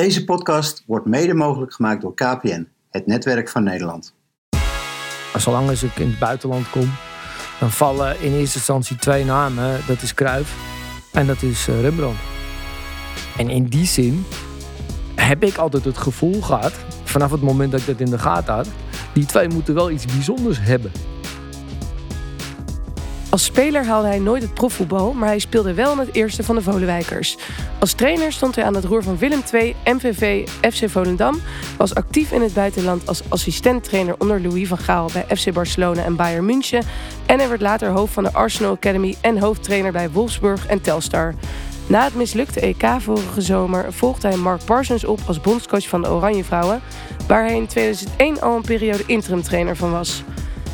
Deze podcast wordt mede mogelijk gemaakt door KPN, het netwerk van Nederland. Zolang als ik in het buitenland kom, dan vallen in eerste instantie twee namen. Dat is Cruijff en dat is eh, Rembrandt. En in die zin heb ik altijd het gevoel gehad, vanaf het moment dat ik dat in de gaten had, die twee moeten wel iets bijzonders hebben. Als speler haalde hij nooit het profvoetbal, maar hij speelde wel in het eerste van de Volenwijkers. Als trainer stond hij aan het roer van Willem II, MVV, FC Volendam, was actief in het buitenland als assistenttrainer onder Louis van Gaal bij FC Barcelona en Bayern München en hij werd later hoofd van de Arsenal Academy en hoofdtrainer bij Wolfsburg en Telstar. Na het mislukte EK vorige zomer volgde hij Mark Parsons op als bondscoach van de Oranje Vrouwen, waar hij in 2001 al een periode interimtrainer van was.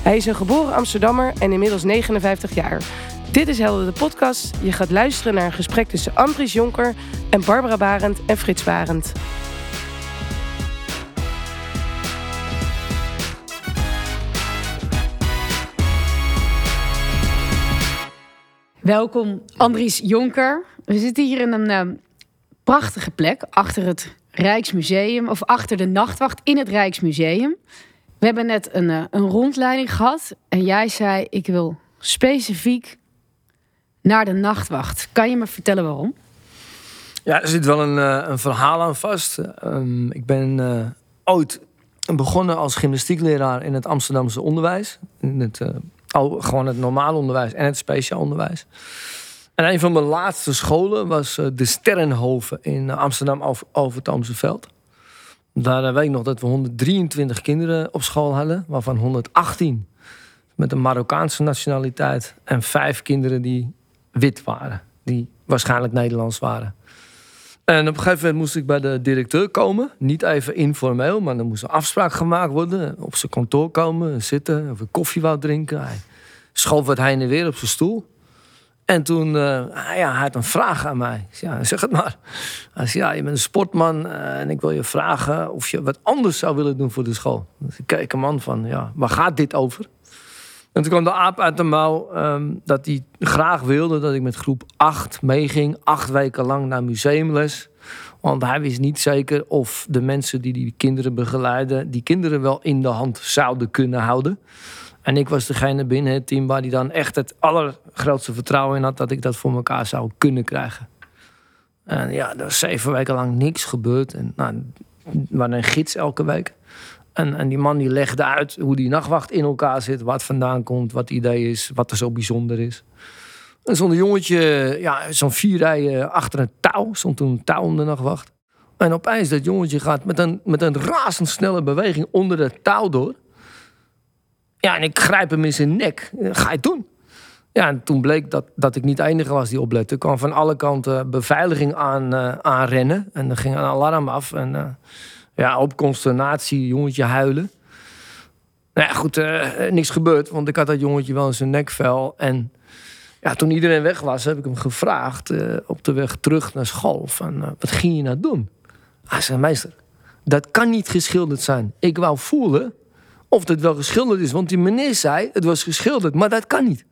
Hij is een geboren Amsterdammer en inmiddels 59 jaar. Dit is Helder de podcast. Je gaat luisteren naar een gesprek tussen Andries Jonker en Barbara Barend en Frits Barend. Welkom Andries Jonker. We zitten hier in een ehm, prachtige plek achter het Rijksmuseum of achter de nachtwacht in het Rijksmuseum. We hebben net een, eh, een rondleiding gehad en jij zei ik wil specifiek naar de nachtwacht. Kan je me vertellen waarom? Ja, er zit wel een, eh, een verhaal aan vast. Ehm, ik ben eh, ooit begonnen als gymnastiekleraar in het Amsterdamse onderwijs. In het, uh, gewoon het normale onderwijs en het speciaal onderwijs. En een van mijn laatste scholen was de Sterrenhoven in Amsterdam over, Veld. Daar weet ik nog dat we 123 kinderen op school hadden, waarvan 118 met een Marokkaanse nationaliteit en vijf kinderen die wit waren, die waarschijnlijk Nederlands waren. En op een gegeven moment moest ik bij de directeur komen. Niet even informeel, maar er moest een afspraak gemaakt worden. Op zijn kantoor komen, zitten, of een koffie wou drinken. Hij schoof wat heen en weer op zijn stoel. En toen, uh, ja, hij had een vraag aan mij. Ja, zeg het maar. Hij zei, ja, je bent een sportman uh, en ik wil je vragen of je wat anders zou willen doen voor de school. Dus ik keek een man van, ja, waar gaat dit over? En toen kwam de aap uit de mouw um, dat hij graag wilde dat ik met groep 8 meeging. Acht weken lang naar museumles. Want hij wist niet zeker of de mensen die die kinderen begeleiden... die kinderen wel in de hand zouden kunnen houden. En ik was degene binnen het team waar hij dan echt het allergrootste vertrouwen in had... dat ik dat voor elkaar zou kunnen krijgen. En ja, er was zeven weken lang niks gebeurd. En nou, we hadden een gids elke week. En, en die man die legde uit hoe die nachtwacht in elkaar zit, wat vandaan komt, wat het idee is, wat er zo bijzonder is. En zo'n jongetje, ja, zo'n vier rijen achter een touw, stond toen een touw om de nachtwacht. En opeens dat jongetje gaat met een, met een razendsnelle beweging onder het touw door. Ja, en ik grijp hem in zijn nek. Ga je doen? Ja, en toen bleek dat, dat ik niet de enige was die oplette. Er kwam van alle kanten beveiliging aan, uh, aanrennen. En er ging een alarm af. En uh, ja, op consternatie, jongetje huilen. Nou ja, goed, uh, niks gebeurd, want ik had dat jongetje wel in zijn nekvel. En ja, toen iedereen weg was, heb ik hem gevraagd op de weg terug naar school: van, wat ging je nou doen? Hij zei: Meester, dat kan niet geschilderd zijn. Ik wou voelen of het wel geschilderd is, want die meneer zei: het was geschilderd, maar dat kan niet.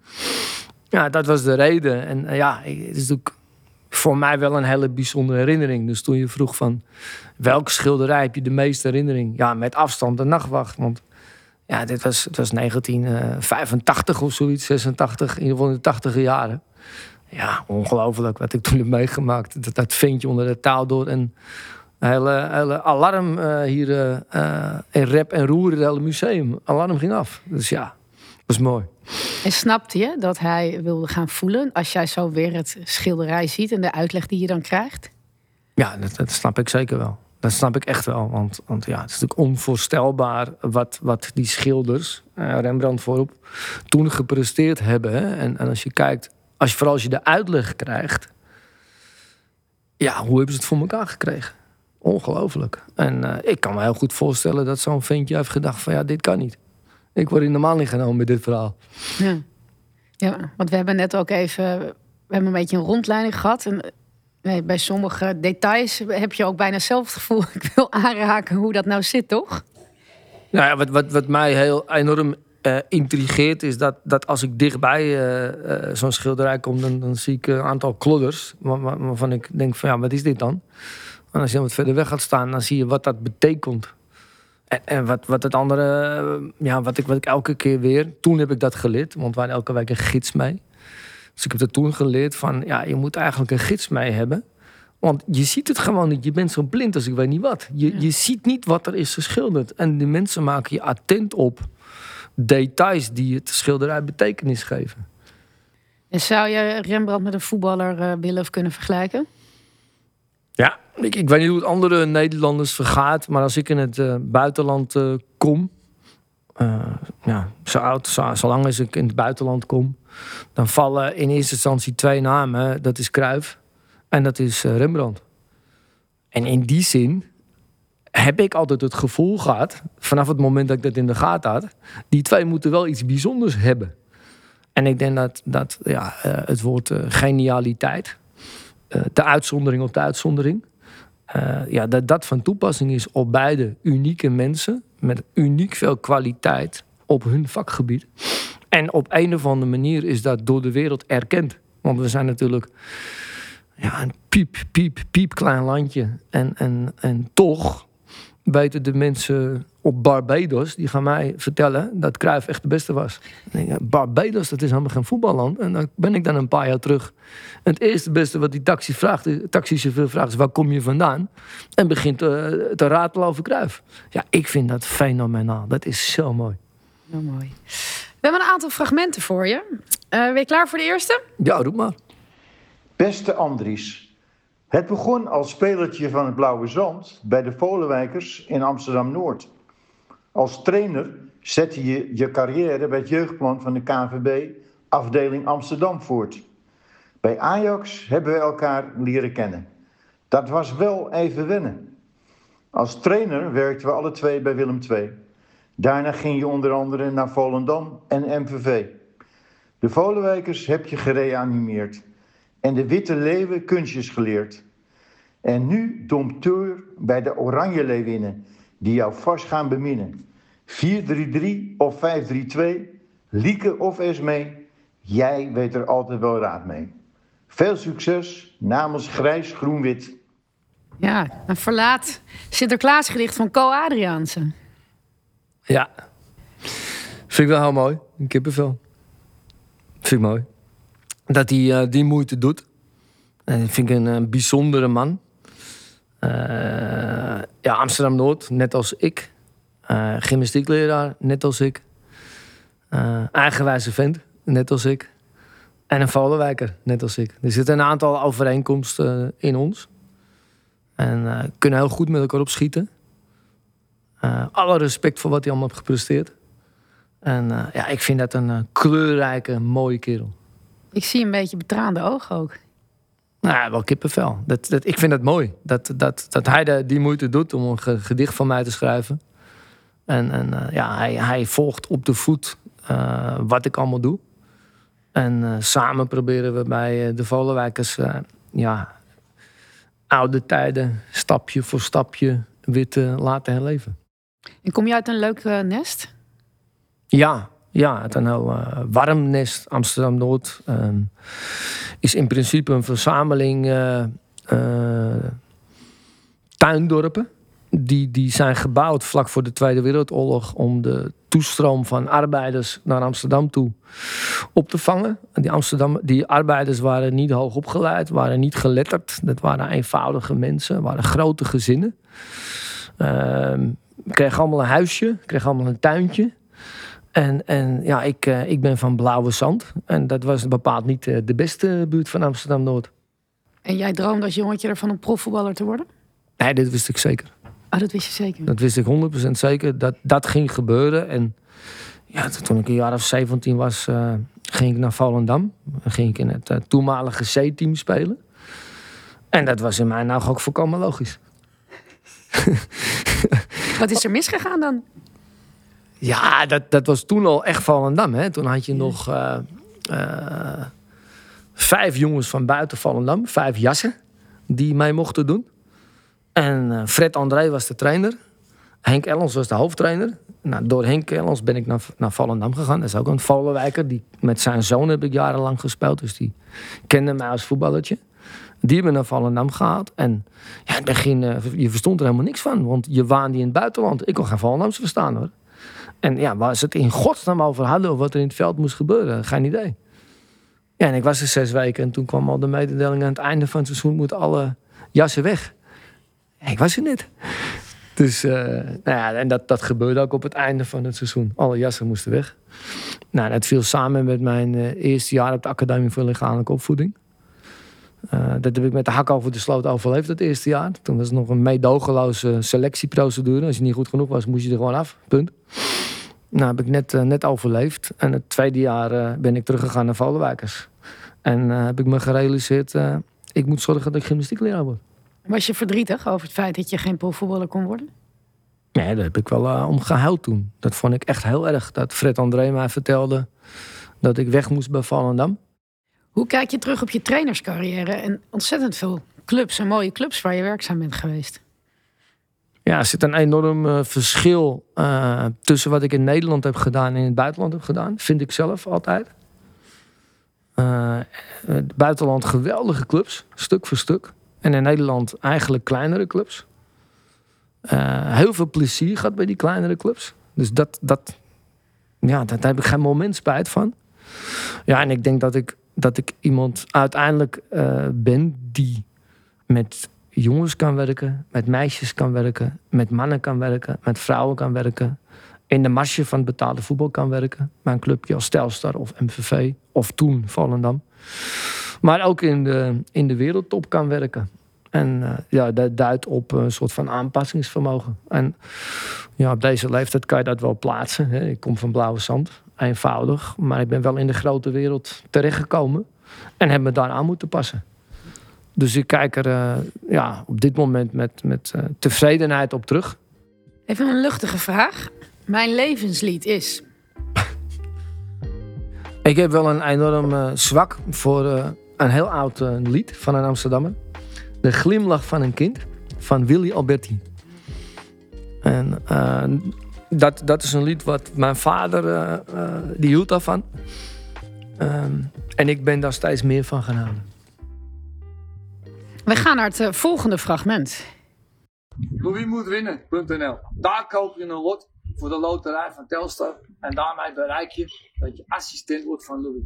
Ja, dat was de reden. En ja, het is natuurlijk voor mij wel een hele bijzondere herinnering. Dus toen je vroeg van welke schilderij heb je de meeste herinnering? Ja, met afstand de nachtwacht. Want ja, dit was, het was 1985 of zoiets, 86, in de 80 jaren. Ja, ongelooflijk wat ik toen heb meegemaakt. Dat, dat ventje onder de taal door en hele, hele alarm uh, hier uh, in rep en roer, het hele museum. Alarm ging af. Dus ja, dat is mooi. En snapte je dat hij wilde gaan voelen als jij zo weer het schilderij ziet en de uitleg die je dan krijgt? Ja, dat, dat snap ik zeker wel. Dat snap ik echt wel. Want, want ja, het is natuurlijk onvoorstelbaar wat, wat die schilders, Rembrandt voorop, toen gepresteerd hebben. Hè? En, en als je kijkt, als je, vooral als je de uitleg krijgt, ja, hoe hebben ze het voor elkaar gekregen? Ongelooflijk. En uh, ik kan me heel goed voorstellen dat zo'n ventje heeft gedacht van ja, dit kan niet. Ik word in de niet genomen met dit verhaal. Ja. ja, want we hebben net ook even, we hebben een beetje een rondleiding gehad. En nee, bij sommige details heb je ook bijna zelf het gevoel, ik wil aanraken hoe dat nou zit, toch? Nou ja, wat, wat, wat mij heel enorm uh, intrigeert is dat, dat als ik dichtbij uh, uh, zo'n schilderij kom, dan, dan zie ik een aantal klodders. Waarvan ik denk van ja, wat is dit dan? En als je dan wat verder weg gaat staan, dan zie je wat dat betekent. En, en wat, wat het andere, eh, ja, wat ik, wat ik elke keer weer. Toen heb ik dat geleerd, want we hadden elke week een gids mee. Dus ik heb dat toen geleerd van, ja, je moet eigenlijk een gids mee hebben. Want je ziet het gewoon niet. Je bent zo blind als ik weet niet wat. Je, je ziet niet wat er is geschilderd. En die mensen maken je attent op details die het schilderij betekenis geven. En zou je Rembrandt met een voetballer eh, willen of kunnen vergelijken? Ja, ik, ik weet niet hoe het andere Nederlanders vergaat. Maar als ik in het eh, buitenland eh, kom. eh, ja, zo oud, zo, zolang als ik in het buitenland kom. Dan vallen in eerste instantie twee namen. Dat is Cruyff en dat is Rembrandt. En in die zin heb ik altijd het gevoel gehad. Vanaf het moment dat ik dat in de gaten had. Die twee moeten wel iets bijzonders hebben. En ik denk dat, dat ja, het woord genialiteit. Eh, de uitzondering op de uitzondering. eh, ja, dat dat van toepassing is op beide unieke mensen. Met uniek veel kwaliteit op hun vakgebied. En op een of andere manier is dat door de wereld erkend. Want we zijn natuurlijk ja, een piep, piep, piep klein landje. En, en, en toch weten de mensen op Barbados, die gaan mij vertellen dat Cruijff echt de beste was. Denk, Barbados, dat is helemaal geen voetballand. En dan ben ik dan een paar jaar terug. En het eerste beste wat die taxi vraagt, de taxichauffeur vraagt is, waar kom je vandaan? En begint eh, te ratelen over Cruijff. Ja, ik vind dat fenomenaal. Dat is zo mooi. Heel mooi. We hebben een aantal fragmenten voor je. Eh, ben je klaar voor de eerste? Ja, roep maar. Beste Andries, het begon als spelertje van het Blauwe Zand bij de Volenwijkers in Amsterdam-Noord. Als trainer zette je je carrière bij het jeugdplan van de KVB afdeling Amsterdam voort. Bij Ajax hebben we elkaar leren kennen. Dat was wel even wennen. Als trainer werkten we alle twee bij Willem II. Daarna ging je onder andere naar Volendam en MVV. De Volenwijkers heb je gereanimeerd en de Witte Leeuwen kunstjes geleerd. En nu dompteur bij de Oranje Leeuwinnen, die jou vast gaan beminnen. 4-3-3 of 5-3-2, Lieke of Esmee, jij weet er altijd wel raad mee. Veel succes namens Grijs Groen-Wit. Ja, een verlaat Sinterklaasgedicht van Co Adriaanse. Ja. Vind ik wel heel mooi. Een kippenvel. Vind ik mooi. Dat hij eh, die moeite doet. En dat vind ik een, eh, bijzondere man. Eh, ja, Amsterdam-Noord, net als ik. Eh gymnastiekleraar, net als ik. Eh, eigenwijze vent, net als ik. En een Volenwijker, net als ik. Er zitten een aantal overeenkomsten in ons. En eh, kunnen heel goed met elkaar opschieten. Eh, alle respect voor wat hij allemaal heeft gepresteerd. En ja, ik vind dat een kleurrijke, mooie kerel. Ik zie een beetje betraande ogen ook. Nou, wel kippenvel. Dat, dat, ik vind dat mooi. Dat, dat, dat hij de, die moeite doet om een ge- gedicht van mij te schrijven. En, en eh, ja, hij, hij volgt op de voet eh, wat ik allemaal doe. En eh, samen proberen we bij de Volenwijkers... ja, oude tijden, stapje voor stapje, weer te laten herleven. En kom je uit een leuk nest? Ja, ja, het een heel eh, warm nest. Amsterdam-Noord ehm, is in principe een verzameling eh, eh, tuindorpen. Die, die zijn gebouwd vlak voor de Tweede Wereldoorlog om de toestroom van arbeiders naar Amsterdam toe op te vangen. En Die, Amsterdam, die arbeiders waren niet hoog opgeleid, waren niet geletterd. Dat waren eenvoudige mensen, waren grote gezinnen. Ehm kregen allemaal een huisje, kregen allemaal een tuintje. En, en ja, ik, eh, ik ben van Blauwe Zand. En dat was bepaald niet eh, de beste buurt van Amsterdam-Noord. En jij droomde als jongetje ervan om profvoetballer te worden? Nee, dat wist ik zeker. Oh, dat wist je zeker. Dat wist ik 100% zeker. Dat dat ging gebeuren. En ja, toen ik een jaar of 17 was, eh, ging ik naar Volendam. Dan ging ik in het toenmalige C-team spelen. En dat was in mijn ogen ook volkomen logisch. Wat is er misgegaan dan? Ja, dat, dat was toen al echt Volendam. Hè? Toen had je nog eh, eh, vijf jongens van buiten Volendam. Vijf jassen die mij mochten doen. En eh, Fred André was de trainer. Henk Ellens was de hoofdtrainer. Nou, door Henk Ellens ben ik naar, naar Volendam gegaan. Dat is ook een Volenwijker. Die, met zijn zoon heb ik jarenlang gespeeld. Dus die kende mij als voetballertje. Die hebben naar Volendam gehaald. En ja, in het begin, je verstond er helemaal niks van. Want je waande in het buitenland. Ik kon geen Volendams verstaan hoor. En ja, waar het in godsnaam over hadden... of wat er in het veld moest gebeuren, geen idee. Ja, en ik was er zes weken en toen kwam al de mededeling... aan het einde van het seizoen moeten alle jassen weg. ik was er niet. Dus, uh, nou ja, en dat, dat gebeurde ook op het einde van het seizoen. Alle jassen moesten weg. Nou, dat viel samen met mijn uh, eerste jaar op de Academie voor Lichamelijke Opvoeding. Uh, dat heb ik met de hak over de sloot overleefd het eerste jaar. Toen was het nog een meedogenloze selectieprocedure. Als je niet goed genoeg was, moest je er gewoon af. Punt. Nou, heb ik net, net overleefd. En het tweede jaar ben ik teruggegaan naar Vollenwijkers. En heb ik me gerealiseerd, ik moet zorgen dat ik gymnastiekleraar word. Was je verdrietig over het feit dat je geen profvoetballer kon worden? Nee, daar heb ik wel om gehuild toen. Dat vond ik echt heel erg. Dat Fred André mij vertelde dat ik weg moest bij Volendam. Hoe kijk je terug op je trainerscarrière en ontzettend veel clubs en mooie clubs waar je werkzaam bent geweest? Ja, er zit een enorm uh, verschil uh, tussen wat ik in Nederland heb gedaan en in het buitenland heb gedaan. Vind ik zelf altijd. het buitenland geweldige clubs, stuk voor stuk. En in Nederland eigenlijk kleinere clubs. Heel veel plezier gehad bij die kleinere clubs. Dus dat, dat, ja, daar heb ik geen moment spijt van. Ja, en ik denk dat ik, dat ik iemand uiteindelijk uh, ben die met jongens kan werken, met meisjes kan werken, met mannen kan werken, met vrouwen kan werken. In de marge van betaalde voetbal kan werken. Bij een clubje als Telstar of MVV of toen Volendam. Maar ook in de, in de wereldtop kan werken. En uh, ja, dat duidt op een soort van aanpassingsvermogen. En ja, op deze leeftijd kan je dat wel plaatsen. Hè. Ik kom van Blauwe Zand, eenvoudig. Maar ik ben wel in de grote wereld terechtgekomen. En heb me daar aan moeten passen. Dus ik kijk er uh, ja, op dit moment met, met uh, tevredenheid op terug. Even een luchtige vraag. Mijn levenslied is. ik heb wel een enorm zwak voor een heel oud lied van een Amsterdammer. De glimlach van een kind van Willy Alberti. En dat, dat is een lied wat mijn vader, uh, die hield daarvan. Um, en ik ben daar steeds meer van gaan houden. We gaan naar het volgende fragment. Louismoetwinnen.nl Daar koop je een lot voor de loterij van Telstar. En daarmee bereik je dat je assistent wordt van Louis.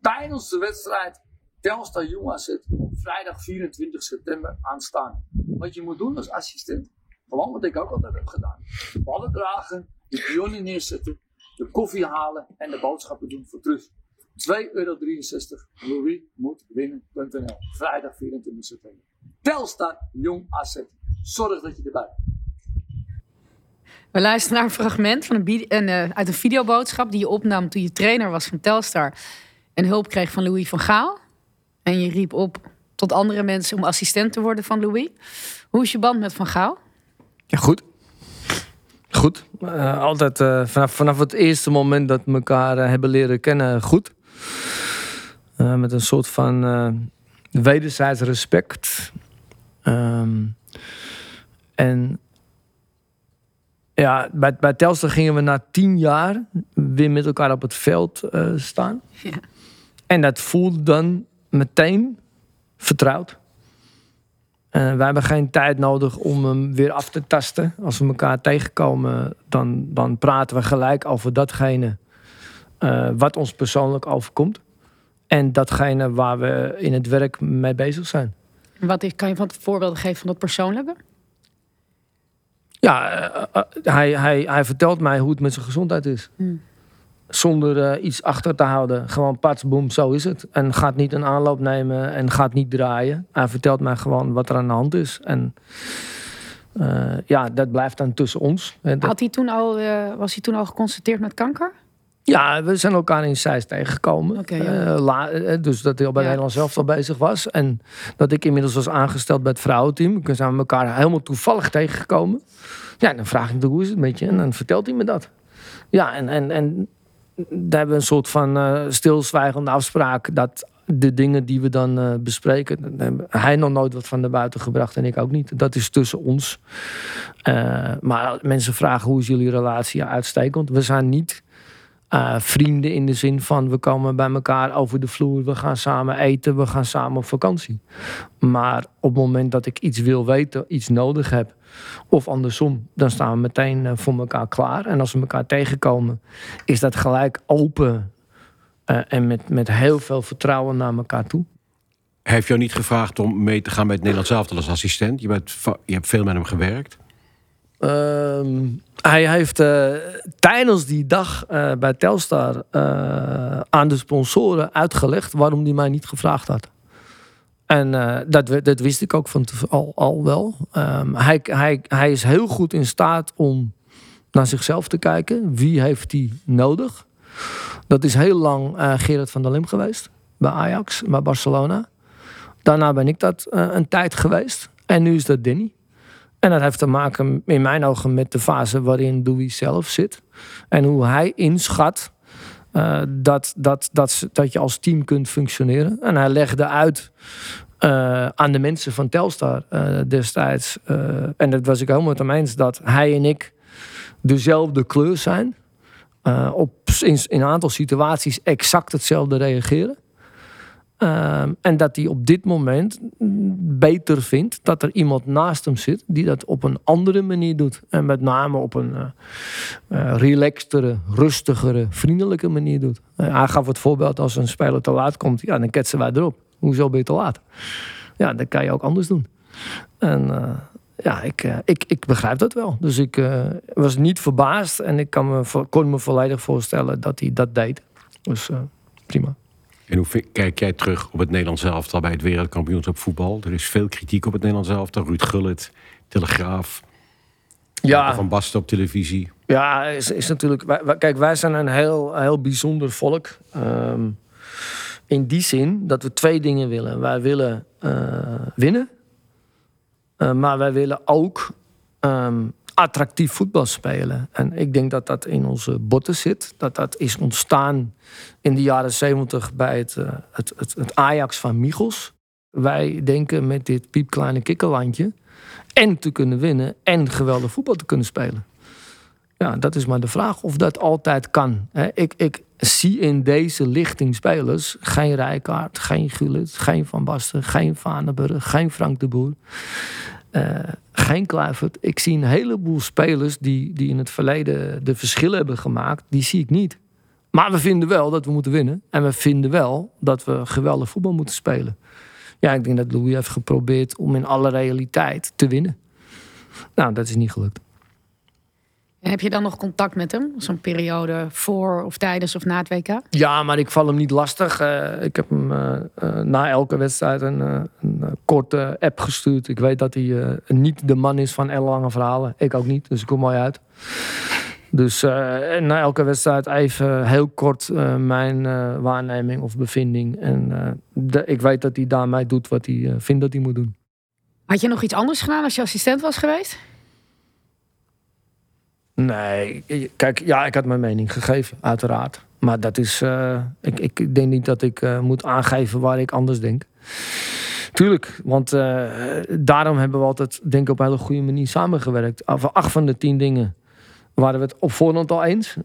Tijdens de wedstrijd Telstar Jong AZ op vrijdag 24 september aanstaan. Wat je moet doen als assistent, gewoon wat ik ook altijd heb gedaan. De dragen, de pionnen neerzetten, de koffie halen en de boodschappen doen voor terug. 2,63 euro. Louis moet winnen.nl. Vrijdag 24 september. Telstar Jong AZ. Zorg dat je erbij bent. We luisteren naar een fragment van een, uh, uit een videoboodschap die je opnam toen je trainer was van Telstar en hulp kreeg van Louis van Gaal. En je riep op tot andere mensen om assistent te worden van Louis. Hoe is je band met Van Gaal? Ja, goed. Goed. Uh, altijd uh, vanaf, vanaf het eerste moment dat we elkaar uh, hebben leren kennen, goed. met een soort van wederzijds respect. Um, en ja, bij, bij Telstar gingen we na tien jaar weer met elkaar op het veld staan. Ja. En dat voelde dan meteen vertrouwd. Uh, wij hebben geen tijd nodig om hem weer af te tasten. Als we elkaar tegenkomen, dan, dan praten we gelijk over datgene uh, wat ons persoonlijk overkomt. En datgene waar we in het werk mee bezig zijn. Wat is, kan je van voorbeelden geven van dat persoonlijke? Ja, uh, hij, hij, hij vertelt mij hoe het met zijn gezondheid is. Hmm zonder uh, iets achter te houden. Gewoon pats, boem, zo is het. En gaat niet een aanloop nemen en gaat niet draaien. Hij vertelt mij gewoon wat er aan de hand is. En uh, ja, dat blijft dan tussen ons. Had hij toen al, uh, was hij toen al geconstateerd met kanker? Ja, we zijn elkaar in Zeist tegengekomen. Okay, ja. la, dus dat hij al bij ja. Nederland zelf al bezig was. En dat ik inmiddels was aangesteld bij het vrouwenteam. We zijn elkaar helemaal toevallig tegengekomen. Ja, dan vraag ik hem hoe is het met je? En dan vertelt hij me dat. Ja, en, en, en daar hebben we een soort van uh, stilzwijgende afspraak dat de dingen die we dan uh, bespreken, hij nog nooit wat van de buiten gebracht en ik ook niet. Dat is tussen ons. Uh, maar mensen vragen hoe is jullie relatie uitstekend. We zijn niet vrienden in de zin van we komen bij elkaar over de vloer, we gaan samen eten, we gaan samen op vakantie. Maar op het moment dat ik iets wil weten, iets nodig heb, of andersom, dan staan we meteen uh, voor elkaar klaar. En als we elkaar tegenkomen, is dat gelijk open uh, en met, met heel veel vertrouwen naar elkaar toe. Hij heeft jou niet gevraagd om mee te gaan met het Nederlands elftal als assistent. Je, bent, je hebt veel met hem gewerkt. Uh, hij heeft uh, tijdens die dag bij Telstar aan de sponsoren uitgelegd waarom hij mij niet gevraagd had. En dat, dat, wist ik ook van al, al wel. Um, hij, hij, hij is heel goed in staat om naar zichzelf te kijken. Wie heeft hij nodig? Dat is heel lang Gerard van der Lim geweest. Bij Ajax, bij Barcelona. Daarna ben ik dat een tijd geweest. En nu is dat Danny. En dat heeft te maken, in mijn ogen, met de fase waarin Dewey zelf zit. En hoe hij inschat uh, dat, dat, dat, dat je als team kunt functioneren. En hij legde uit uh, aan de mensen van Telstar uh, destijds. en dat was ik helemaal met hem eens, dat hij en ik dezelfde kleur zijn. op in een aantal situaties exact hetzelfde reageren. Um, en dat hij op dit moment beter vindt dat er iemand naast hem zit die dat op een andere manier doet. En met name op een uh, relaxtere, rustigere, vriendelijke manier doet. Uh, hij gaf het voorbeeld als een speler te laat komt, ja, dan ketsen wij erop. Hoezo ben je te laat? Ja, dat kan je ook anders doen. En ja, ik, ik, ik begrijp dat wel. Dus ik was niet verbaasd en ik kan me, kon me volledig voorstellen dat hij dat deed. Dus prima. En hoe kijk jij terug op het Nederlands elftal bij het wereldkampioenschap voetbal? Er is veel kritiek op het Nederlands elftal. Ruud Gullit, Telegraaf, ja. Van Basten op televisie. Ja, is, is natuurlijk... Wij, kijk, wij zijn een heel, heel bijzonder volk. Um, in die zin dat we twee dingen willen. Wij willen uh, winnen. Uh, maar wij willen ook um, attractief voetbal spelen. En ik denk dat dat in onze botten zit. Dat dat is ontstaan in de jaren zeventig bij het, uh, het, het, het, Ajax van Michels. Wij denken met dit piepkleine kikkerlandje en te kunnen winnen en geweldig voetbal te kunnen spelen. Ja, dat is maar de vraag of dat altijd kan. Ik, ik zie in deze lichting spelers geen Rijkaard, geen Gullit, geen Van Basten, geen Vanenburg, geen Frank de Boer. Uh, geen Kluivert. Ik zie een heleboel spelers die, die in het verleden de verschillen hebben gemaakt. Die zie ik niet. Maar we vinden wel dat we moeten winnen. En we vinden wel dat we geweldig voetbal moeten spelen. Ja, ik denk dat Louis heeft geprobeerd om in alle realiteit te winnen. Nou, dat is niet gelukt. Heb je dan nog contact met hem? Zo'n periode voor of tijdens of na het WK? Ja, maar ik val hem niet lastig. Uh, ik heb hem uh, uh, na elke wedstrijd een, een korte app gestuurd. Ik weet dat hij niet de man is van lange verhalen. Ik ook niet, dus ik kom mooi uit. Dus na elke wedstrijd even heel kort mijn waarneming of bevinding. En de, ik weet dat hij daarmee doet wat hij vindt dat hij moet doen. Had je nog iets anders gedaan als je assistent was geweest? Nee, kijk, ja, ik had mijn mening gegeven, uiteraard. Maar dat is, uh, ik, ik denk niet dat ik uh, moet aangeven waar ik anders denk. Tuurlijk, want uh, daarom hebben we altijd, denk ik, op een hele goede manier samengewerkt. Over acht van de tien dingen waren we het op voorhand al eens.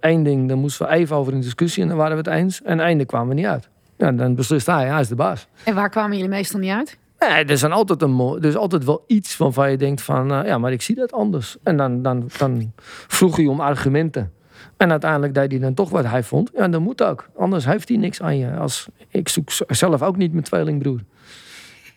Eén ding, daar moesten we even over in discussie en dan waren we het eens. En daar kwamen we niet uit. Ja, dan beslist hij, hij is de baas. En waar kwamen jullie meestal niet uit? Nee, er, zijn altijd een, er is altijd wel iets waarvan je denkt van... Uh, ja, maar ik zie dat anders. En dan, dan, dan vroeg hij om argumenten. En uiteindelijk deed hij dan toch wat hij vond. Ja, dat moet ook. Anders heeft hij niks aan je. Als, ik zoek zelf ook niet mijn tweelingbroer.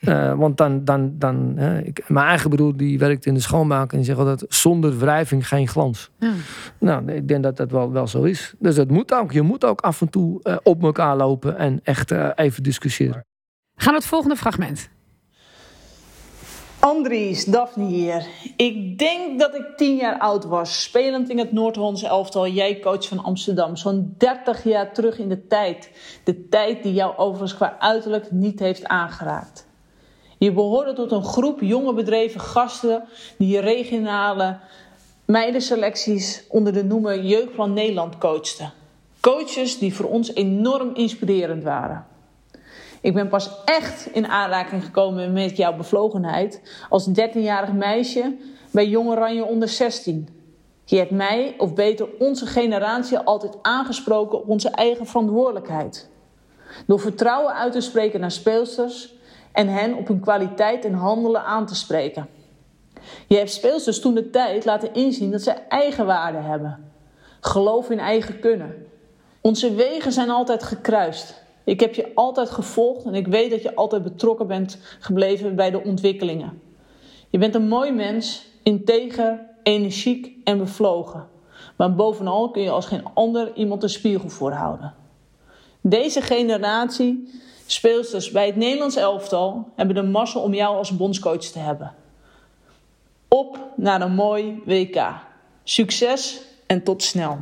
Uh, want dan... dan, dan uh, ik, mijn eigen broer die werkt in de schoonmaak... en die zegt altijd... zonder wrijving geen glans. Ja. Nou, ik denk dat dat wel, wel zo is. Dus dat moet ook. Je moet ook af en toe uh, op elkaar lopen... en echt even discussiëren. Gaan we het volgende fragment. Andries, Daphne hier. Ik denk dat ik tien jaar oud was, spelend in het Noord-Hollandse elftal. Jij coach van Amsterdam, zo'n 30 jaar terug in de tijd. De tijd die jou overigens qua uiterlijk niet heeft aangeraakt. Je behoorde tot een groep jonge bedreven gasten die regionale meidenselecties onder de noemer Jeugdplan Nederland coachten. Coaches die voor ons enorm inspirerend waren. Ik ben pas echt in aanraking gekomen met jouw bevlogenheid als 13-jarig meisje bij Jong Oranje onder 16. Je hebt mij, of beter onze generatie, altijd aangesproken op onze eigen verantwoordelijkheid. Door vertrouwen uit te spreken naar speelsters en hen op hun kwaliteit en handelen aan te spreken. Je hebt speelsters toen de tijd laten inzien dat ze eigen waarde hebben. Geloof in eigen kunnen. Onze wegen zijn altijd gekruist. Ik heb je altijd gevolgd en ik weet dat je altijd betrokken bent gebleven bij de ontwikkelingen. Je bent een mooi mens, integer, energiek en bevlogen. Maar bovenal kun je als geen ander iemand een spiegel voorhouden. Deze generatie speelsters bij het Nederlands elftal hebben de massa om jou als bondscoach te hebben. Op naar een mooi WK. Succes en tot snel.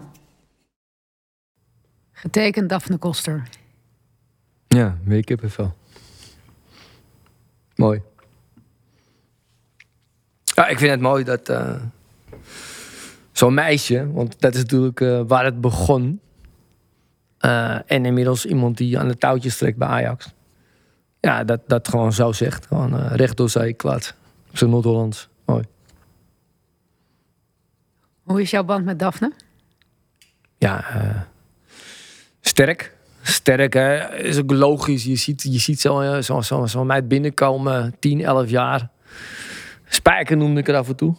Getekend Daphne Koster. Ja, weer kippenvel. Mooi. Ja, ik vind het mooi dat uh, zo'n meisje, want dat is natuurlijk uh, waar het begon. Uh, en inmiddels iemand die aan de touwtjes trekt bij Ajax. Ja, dat, dat gewoon zo zegt. Gewoon recht door zee, klaar. Op zijn Noord-Hollands. Mooi. Hoe is jouw band met Daphne? Ja, sterk sterk. Hè? Is ook logisch. Je ziet, je ziet zo'n zo, zo, zo meid binnenkomen, 10, 11 jaar. Spijker noemde ik er af en toe.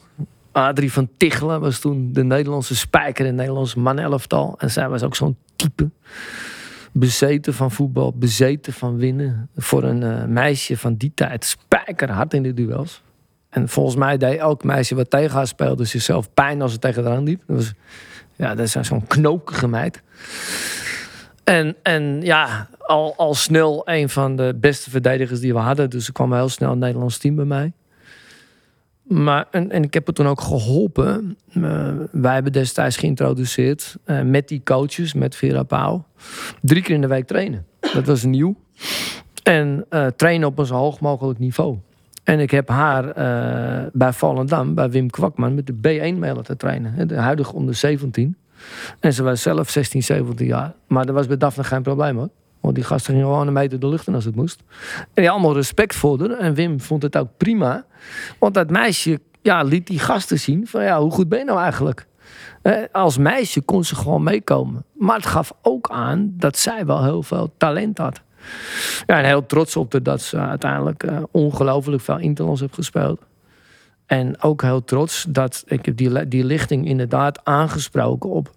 Adrie van Tichelen was toen de Nederlandse spijker in het Nederlandse manelftal. En zij was ook zo'n type. Bezeten van voetbal, bezeten van winnen. Voor een uh, meisje van die tijd spijker hard in de duels. En volgens mij deed elk meisje wat tegen haar speelde zichzelf pijn als het tegen haar liep. Dat was, ja, dat is zo'n knokige meid. En, en ja, al, snel een van de beste verdedigers die we hadden. Dus er kwam heel snel een Nederlands team bij mij. Maar, en, ik heb het toen ook geholpen. Uh, wij hebben destijds geïntroduceerd uh, met die coaches, met Vera Pauw. Drie keer in de week trainen. Dat was nieuw. En uh, trainen op een zo hoog mogelijk niveau. En ik heb haar bij Volendam, bij Wim Kwakman, met de B1 mee laten trainen. De huidige onder 17. En ze was zelf 16, 17 jaar. Maar dat was bij Daphne geen probleem hoor. Want die gasten gingen gewoon een meter de lucht in als het moest. En die allemaal respect voor haar. En Wim vond het ook prima. Want dat meisje ja, liet die gasten zien van ja, hoe goed ben je nou eigenlijk? als meisje kon ze gewoon meekomen. Maar het gaf ook aan dat zij wel heel veel talent had. Ja, en heel trots op de, dat ze uiteindelijk uh, ongelooflijk veel Interlands heeft gespeeld. En ook heel trots dat ik die, die lichting inderdaad aangesproken op.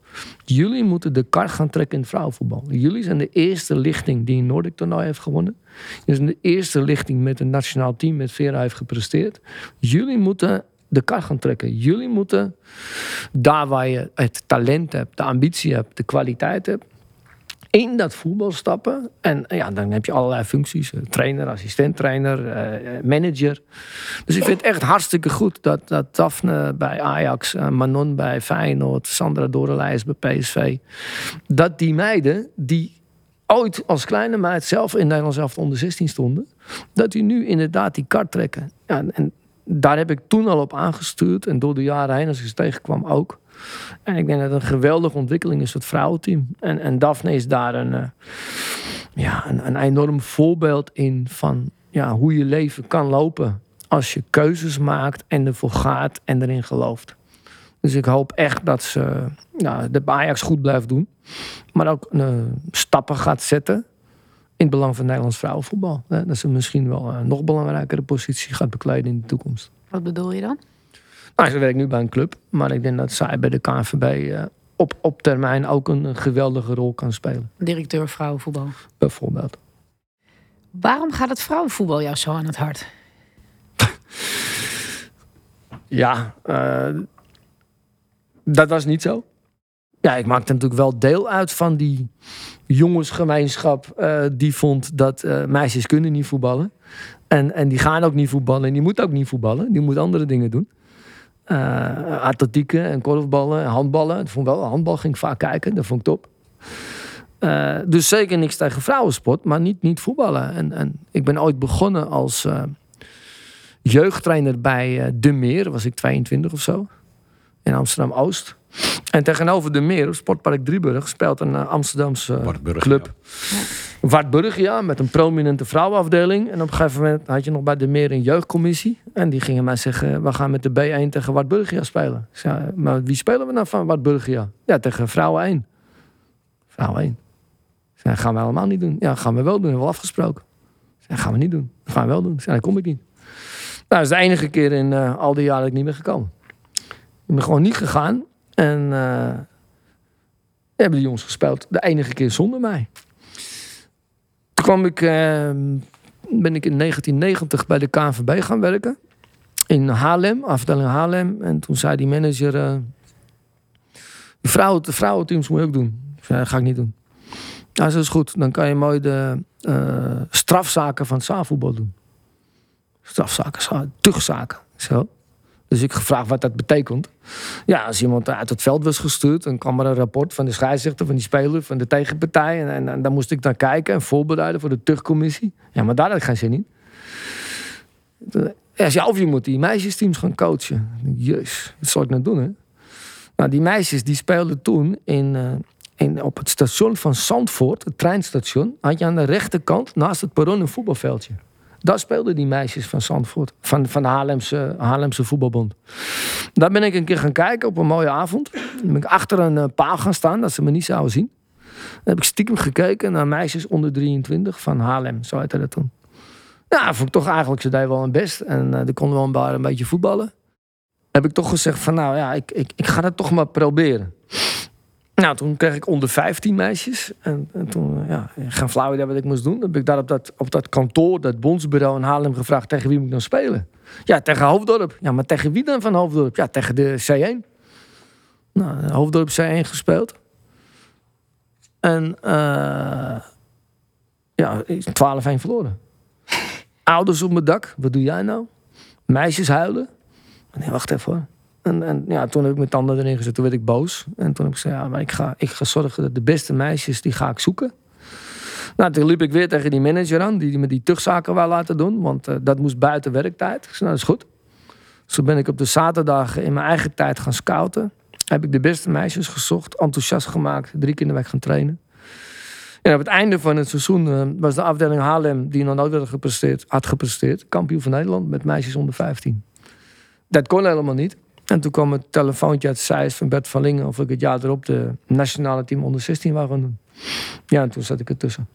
Jullie moeten de kar gaan trekken in het vrouwenvoetbal. Jullie zijn de eerste lichting die een Nordic toernooi heeft gewonnen. Jullie zijn de eerste lichting met een nationaal team met Vera heeft gepresteerd. Jullie moeten de kar gaan trekken. Jullie moeten daar waar je het talent hebt, de ambitie hebt, de kwaliteit hebt in dat voetbal stappen. En ja, dan heb je allerlei functies. Eh, trainer, assistent-trainer, eh, manager. Dus ik vind het echt hartstikke goed dat, dat Daphne bij Ajax, eh, Manon bij Feyenoord, Sandra Dorelijs bij PSV. Dat die meiden die ooit als kleine meid zelf in Nederland zelf onder 16 stonden. Dat die nu inderdaad die kart trekken. Ja, en daar heb ik toen al op aangestuurd. En door de jaren heen, als ik ze tegenkwam ook. En ik denk dat het een geweldige ontwikkeling is het vrouwenteam. En, en Daphne is daar een, uh, ja, een, een, enorm voorbeeld in van ja, hoe je leven kan lopen. Als je keuzes maakt en ervoor gaat en erin gelooft. Dus ik hoop echt dat ze ja, de Ajax goed blijft doen. Maar ook uh, stappen gaat zetten in het belang van Nederlands vrouwenvoetbal. Dat ze misschien wel een nog belangrijkere positie gaat bekleeden in de toekomst. Wat bedoel je dan? Nou, ze werkt nu bij een club, maar ik denk dat zij bij de KNVB uh, op, op termijn ook een geweldige rol kan spelen. Directeur vrouwenvoetbal. Bijvoorbeeld. Waarom gaat het vrouwenvoetbal jou zo aan het hart? ja, uh, dat was niet zo. Ja, ik maakte natuurlijk wel deel uit van die jongensgemeenschap uh, die vond dat uh, meisjes kunnen niet voetballen. En, en die gaan ook niet voetballen en die moeten ook niet voetballen. Die moeten andere dingen doen. Uh, atletieken en korfballen en handballen. Ik vond wel, handbal ging ik vaak kijken, dat vond ik top. Uh, dus zeker niks tegen vrouwensport, maar niet, niet voetballen. En, en ik ben ooit begonnen als uh, jeugdtrainer bij De Meer, was ik 22 of zo, in Amsterdam Oost. En tegenover de meer, op Sportpark Drieburg, speelt een uh, Amsterdamse club. Ja. Wartburg, ja, met een prominente vrouwenafdeling. En op een gegeven moment had je nog bij de meer een jeugdcommissie. En die gingen mij zeggen, we gaan met de B1 tegen Wartburgia spelen. Ik zei, maar wie spelen we nou van Wartburgia? Ja, tegen vrouwen 1. Vrouwen 1. Dat gaan we allemaal niet doen. Ja, gaan we wel doen. Hebben we afgesproken. Dat gaan we niet doen. Gaan we wel doen. Zei, dan kom ik niet. Nou, dat is de enige keer in uh, al die jaren dat ik niet meer gekomen. Ik ben gewoon niet gegaan. En uh, hebben die jongens gespeeld. De enige keer zonder mij. Toen kwam ik, uh, ben ik in 1990 bij de KNVB gaan werken. In Haarlem, afdeling Haarlem. En toen zei die manager... Uh, de, vrouwen, de vrouwenteams moet je ook doen. Ik zei, dat ga ik niet doen. Nou, dat is goed. Dan kan je mooi de uh, strafzaken van het zaalvoetbal doen. Strafzaken, tugzaken. Zo. Dus ik gevraagd wat dat betekent. Ja, als iemand uit het veld was gestuurd, dan kwam er een rapport van de scheidsrechter, van die speler, van de tegenpartij. En, daar moest ik naar kijken en voorbereiden voor de tugcommissie. Ja, maar daar had ik geen zin in. Ja, of je moet die meisjesteams gaan coachen. Jeus, wat zal ik nou doen, hè? Nou, die meisjes die speelden toen in, uh, in, op het station van Zandvoort, het treinstation, had je aan de rechterkant naast het perron een voetbalveldje. Daar speelden die meisjes van Zandvoort, van, van de Haarlemse, Haarlemse voetbalbond. Daar ben ik een keer gaan kijken op een mooie avond. Dan ben ik achter een uh, paal gaan staan, dat ze me niet zouden zien. Heb ik stiekem gekeken naar meisjes onder 23 van Haarlem, zo heette dat toen. Ja, vond ik toch eigenlijk, ze deden wel een best. En uh, konden wel een, paar, een beetje voetballen. Heb ik toch gezegd van, nou ja, ik, ik, ik ga het toch maar proberen. Nou, toen kreeg ik onder 15 meisjes. En, en toen, eh, ja, geen flauw idee wat ik moest doen. Dan heb ik daar op dat, op dat kantoor, dat bondsbureau in Haarlem gevraagd... tegen wie moet ik dan spelen? Ja, tegen Hoofddorp. Ja, maar tegen wie dan van Hoofddorp? Ja, tegen de C1. Nou, Hoofddorp C1 gespeeld. En uh, ja, 12-1 verloren. Ouders op mijn dak, wat doe jij nou? Meisjes huilen. Nee, wacht even hoor. En, ja, toen heb ik mijn tanden erin gezet. Toen werd ik boos. En toen heb ik gezegd, ja, maar ik ga, ik ga zorgen dat de beste meisjes, die ga ik zoeken. Nou, toen liep ik weer tegen die manager aan, die me die tugzaken wou laten doen. Want uh, dat moest buiten werktijd. Ik zei, nou, dat is goed. Toen ben ik op de zaterdag in mijn eigen tijd gaan scouten. Heb ik de beste meisjes gezocht, enthousiast gemaakt, drie keer in de week gaan trainen. En op het einde van het seizoen uh, was de afdeling Haarlem, die nog nooit had gepresteerd, had gepresteerd, kampioen van Nederland met meisjes onder 15. Dat kon helemaal niet. En toen kwam het telefoontje uit Zeist van Bert van Lingen... of ik het jaar erop de nationale team onder 16 wou gaan doen. Ja, en toen zat ik ertussen.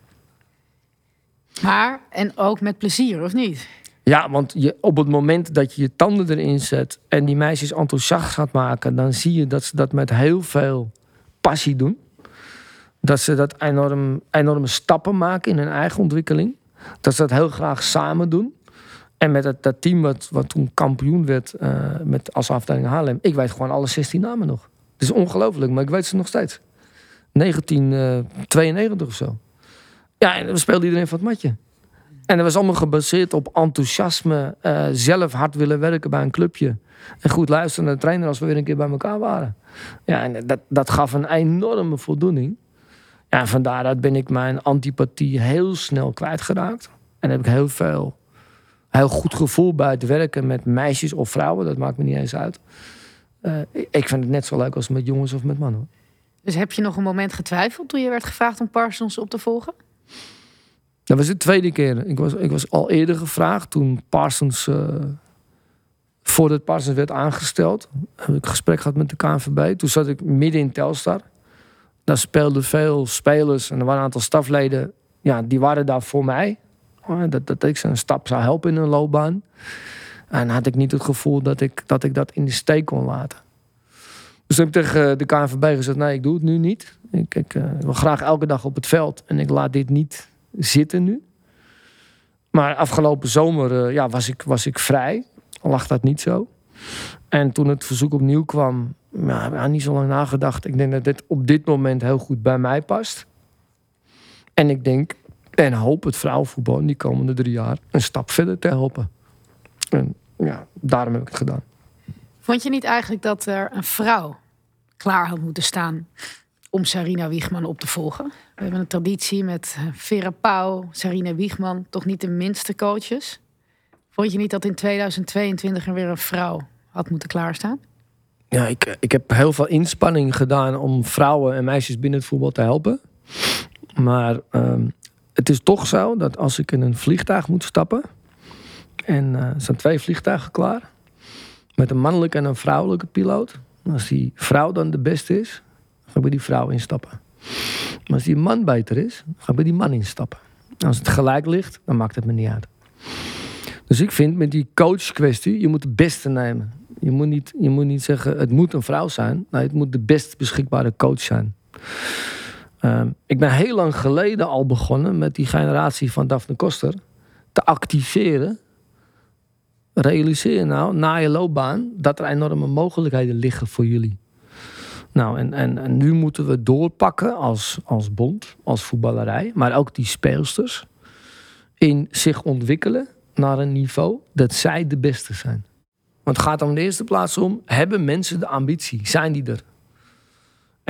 Maar, en ook met plezier, of niet? Ja, want je, op het moment dat je je tanden erin zet... en die meisjes enthousiast gaat maken... dan zie je dat ze dat met heel veel passie doen. Dat ze dat enorm, enorme stappen maken in hun eigen ontwikkeling. Dat ze dat heel graag samen doen. En met dat, team wat, wat toen kampioen werd uh, met als afdeling Haarlem. Ik weet gewoon alle 16 namen nog. Het is ongelooflijk, maar ik weet ze nog steeds. 1992 of zo. Ja, en we speelde iedereen van het matje. En dat was allemaal gebaseerd op enthousiasme. Uh, zelf hard willen werken bij een clubje. En goed luisteren naar de trainer als we weer een keer bij elkaar waren. Ja, en dat, dat gaf een enorme voldoening. Ja, en van daaruit ben ik mijn antipathie heel snel kwijtgeraakt. En heb ik heel veel heel goed gevoel bij het werken met meisjes of vrouwen. Dat maakt me niet eens uit. Uh, ik vind het net zo leuk als met jongens of met mannen. Dus heb je nog een moment getwijfeld toen je werd gevraagd om Parsons op te volgen? Dat was de tweede keer. Ik was, ik was al eerder gevraagd toen Parsons. Uh, voordat Parsons werd aangesteld, heb ik een gesprek gehad met de KNVB. Toen zat ik midden in Telstar. Daar speelden veel spelers en er waren een aantal stafleden. Ja, die waren daar voor mij. Dat, dat ik ze een stap zou helpen in een loopbaan. En had ik niet het gevoel dat ik dat, ik dat in de steek kon laten. Dus heb ik tegen de KNVB gezegd: nee, ik doe het nu niet. Ik, ik uh, wil graag elke dag op het veld en ik laat dit niet zitten nu. Maar afgelopen zomer uh, ja, was, ik, was ik vrij. Lag dat niet zo. En toen het verzoek opnieuw kwam, ja, niet zo lang nagedacht. Ik denk dat dit op dit moment heel goed bij mij past. En ik denk, en hoop het vrouwenvoetbal in die komende drie jaar een stap verder te helpen. En ja, daarom heb ik het gedaan. Vond je niet eigenlijk dat er een vrouw klaar had moeten staan om Sarina Wiegman op te volgen? We hebben een traditie met Vera Pauw, Sarina Wiegman, toch niet de minste coaches. Vond je niet dat in 2022 er weer een vrouw had moeten klaarstaan? Ja, ik, ik heb heel veel inspanning gedaan om vrouwen en meisjes binnen het voetbal te helpen. Maar ehm, het is toch zo dat als ik in een vliegtuig moet stappen. En uh, er zijn twee vliegtuigen klaar. Met een mannelijke en een vrouwelijke piloot. Als die vrouw dan de beste is, ga ik bij die vrouw instappen. Maar als die man beter is, ga ik bij die man instappen. Als het gelijk ligt, dan maakt het me niet uit. Dus ik vind met die coach kwestie, je moet de beste nemen. Je moet niet, je moet niet zeggen, het moet een vrouw zijn. Nee, het moet de best beschikbare coach zijn. Ehm, ik ben heel lang geleden al begonnen met die generatie van Daphne Koster te activeren. Realiseer nou na je loopbaan dat er enorme mogelijkheden liggen voor jullie. Nou, en, en, en nu moeten we doorpakken als, als bond, als voetballerij, maar ook die speelsters, in zich ontwikkelen naar een niveau dat zij de beste zijn. Want het gaat om de eerste plaats om, hebben mensen de ambitie? Zijn die er?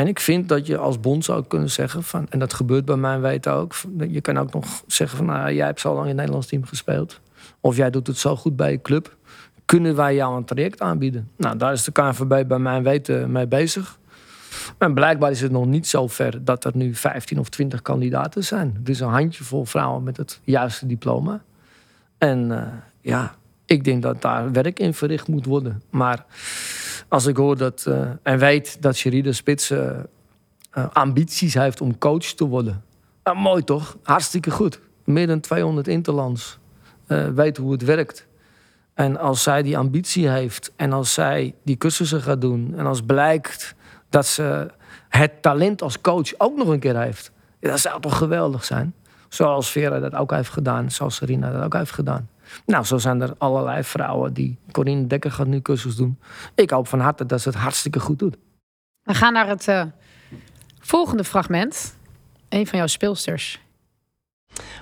En ik vind dat je als bond zou kunnen zeggen, van, en dat gebeurt bij mijn weten ook, je kan ook nog zeggen van, nou, jij hebt zo lang in het Nederlands team gespeeld. Of jij doet het zo goed bij je club. Kunnen wij jou een traject aanbieden? Nou, daar is de KNVB bij mijn weten mee bezig. En blijkbaar is het nog niet zo ver dat er nu 15 of 20 kandidaten zijn. Is een handjevol vrouwen met het juiste diploma. En uh, ja, ik denk dat daar werk in verricht moet worden. Maar als ik hoor dat uh, en weet dat Sherida Spits uh, ambities heeft om coach te worden. Mooi toch? Hartstikke goed. Meer dan 200 interlands. weet hoe het werkt. En als zij die ambitie heeft en als zij die cursussen gaat doen en als blijkt dat ze het talent als coach ook nog een keer heeft, ja, dat zou toch geweldig zijn? Zoals Vera dat ook heeft gedaan, zoals Serena dat ook heeft gedaan. Nou, zo zijn er allerlei vrouwen die. Corine Dekker gaat nu cursus doen. Ik hoop van harte dat ze het hartstikke goed doet. We gaan naar het uh, volgende fragment. Een van jouw speelsters.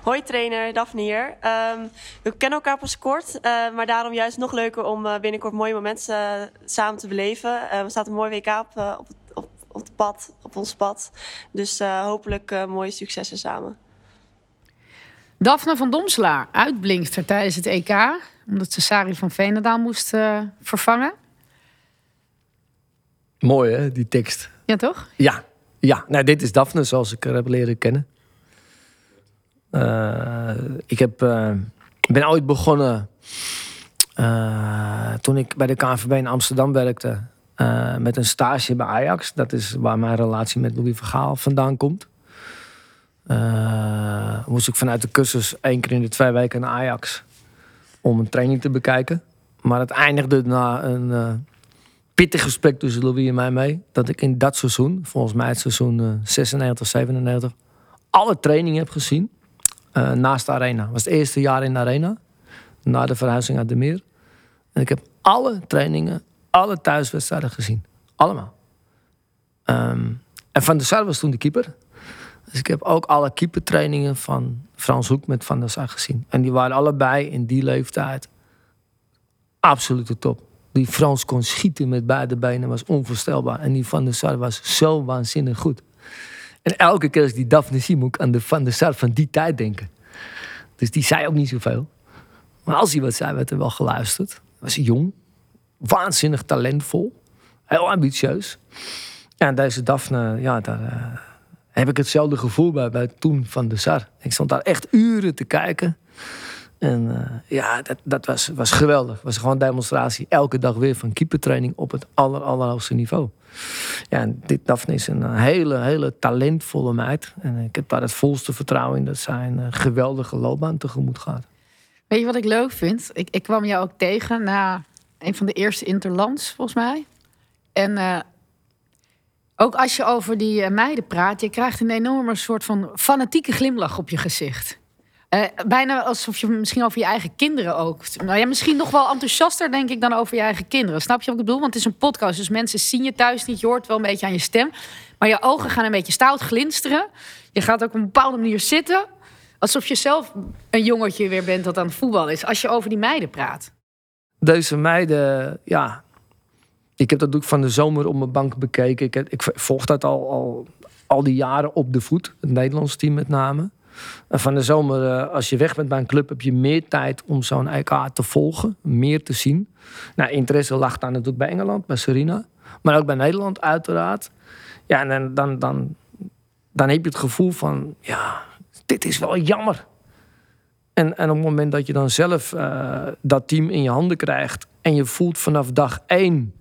Hoi trainer, Daphne hier. Um, we kennen elkaar pas kort, uh, maar daarom juist nog leuker om uh, binnenkort mooie momenten samen te beleven. er staat een mooi WK op, op, op, op, het pad, op ons pad. Dus hopelijk mooie successen samen. Daphne van Domselaar uitblinkster tijdens het EK. Omdat ze Sari van Veenendaal moest uh, vervangen. Mooi hè, die tekst. Ja, toch? Ja, ja. Nou, dit is Daphne zoals ik haar heb leren kennen. Uh, ik heb, uh, ben ooit begonnen toen ik bij de KNVB in Amsterdam werkte. met een stage bij Ajax. Dat is waar mijn relatie met Louis Vergaal vandaan komt. Uh, moest ik vanuit de cursus één keer in de twee weken naar Ajax om een training te bekijken. Maar het eindigde na een uh, pittig gesprek tussen Louis en mij mee. Dat ik in dat seizoen, volgens mij het seizoen uh, 96, 97, alle trainingen heb gezien naast de arena. Het was het eerste jaar in de arena, na de verhuizing uit de Meer. En ik heb alle trainingen, alle thuiswedstrijden gezien. Allemaal. Um, en Van der Sar was toen de keeper. Dus ik heb ook alle keepertrainingen van Frans Hoek met Van der Sar gezien. En die waren allebei in die leeftijd absolute top. Die Frans kon schieten met beide benen, was onvoorstelbaar. En die Van der Sar was zo waanzinnig goed. En elke keer als die Daphne zie, aan de Van der Sar van die tijd denken. Dus die zei ook niet zoveel. Maar als hij wat zei, werd er wel geluisterd. Was jong, waanzinnig talentvol, heel ambitieus. Ja, en deze Daphne, ja, daar, eh, heb ik hetzelfde gevoel bij, bij toen van de SAR. Ik stond daar echt uren te kijken. En uh, ja, dat, dat was, was geweldig. Het was gewoon demonstratie. Elke dag weer van keepertraining op het aller, allerhoogste niveau. Ja, dit Daphne is een hele, hele talentvolle meid. En ik heb daar het volste vertrouwen in dat zij een uh, geweldige loopbaan tegemoet gaat. Weet je wat ik leuk vind? Ik, ik kwam jou ook tegen na een van de eerste interlands, volgens mij. En uh, ook als je over die eh, meiden praat, je krijgt een enorme soort van fanatieke glimlach op je gezicht. Uh, bijna alsof je misschien over je eigen kinderen ook. Nou ja, misschien nog wel enthousiaster, denk ik, dan over je eigen kinderen. Snap je wat ik bedoel? Want het is een podcast, dus mensen zien je thuis niet. Je hoort wel een beetje aan je stem. Maar je ogen gaan een beetje stout glinsteren. Je gaat ook op een bepaalde manier zitten. Alsof je zelf een jongetje weer bent dat aan het voetballen is. Als je over die meiden praat. Deze meiden, ja, ik heb dat ook van de zomer op mijn bank bekeken. Ik, ik volg dat al, al, al die jaren op de voet. Het Nederlands team met name. Van de zomer, eh, als je weg bent bij een club, heb je meer tijd om zo'n EK te volgen. Meer te zien. Nou, interesse lag daar natuurlijk bij Engeland, bij Serena. Maar ook bij Nederland uiteraard. Ja, en dan, dan, dan, dan heb je het gevoel van... Ja, dit is wel jammer. En, en op het moment dat je dan zelf uh, dat team in je handen krijgt... en je voelt vanaf dag één...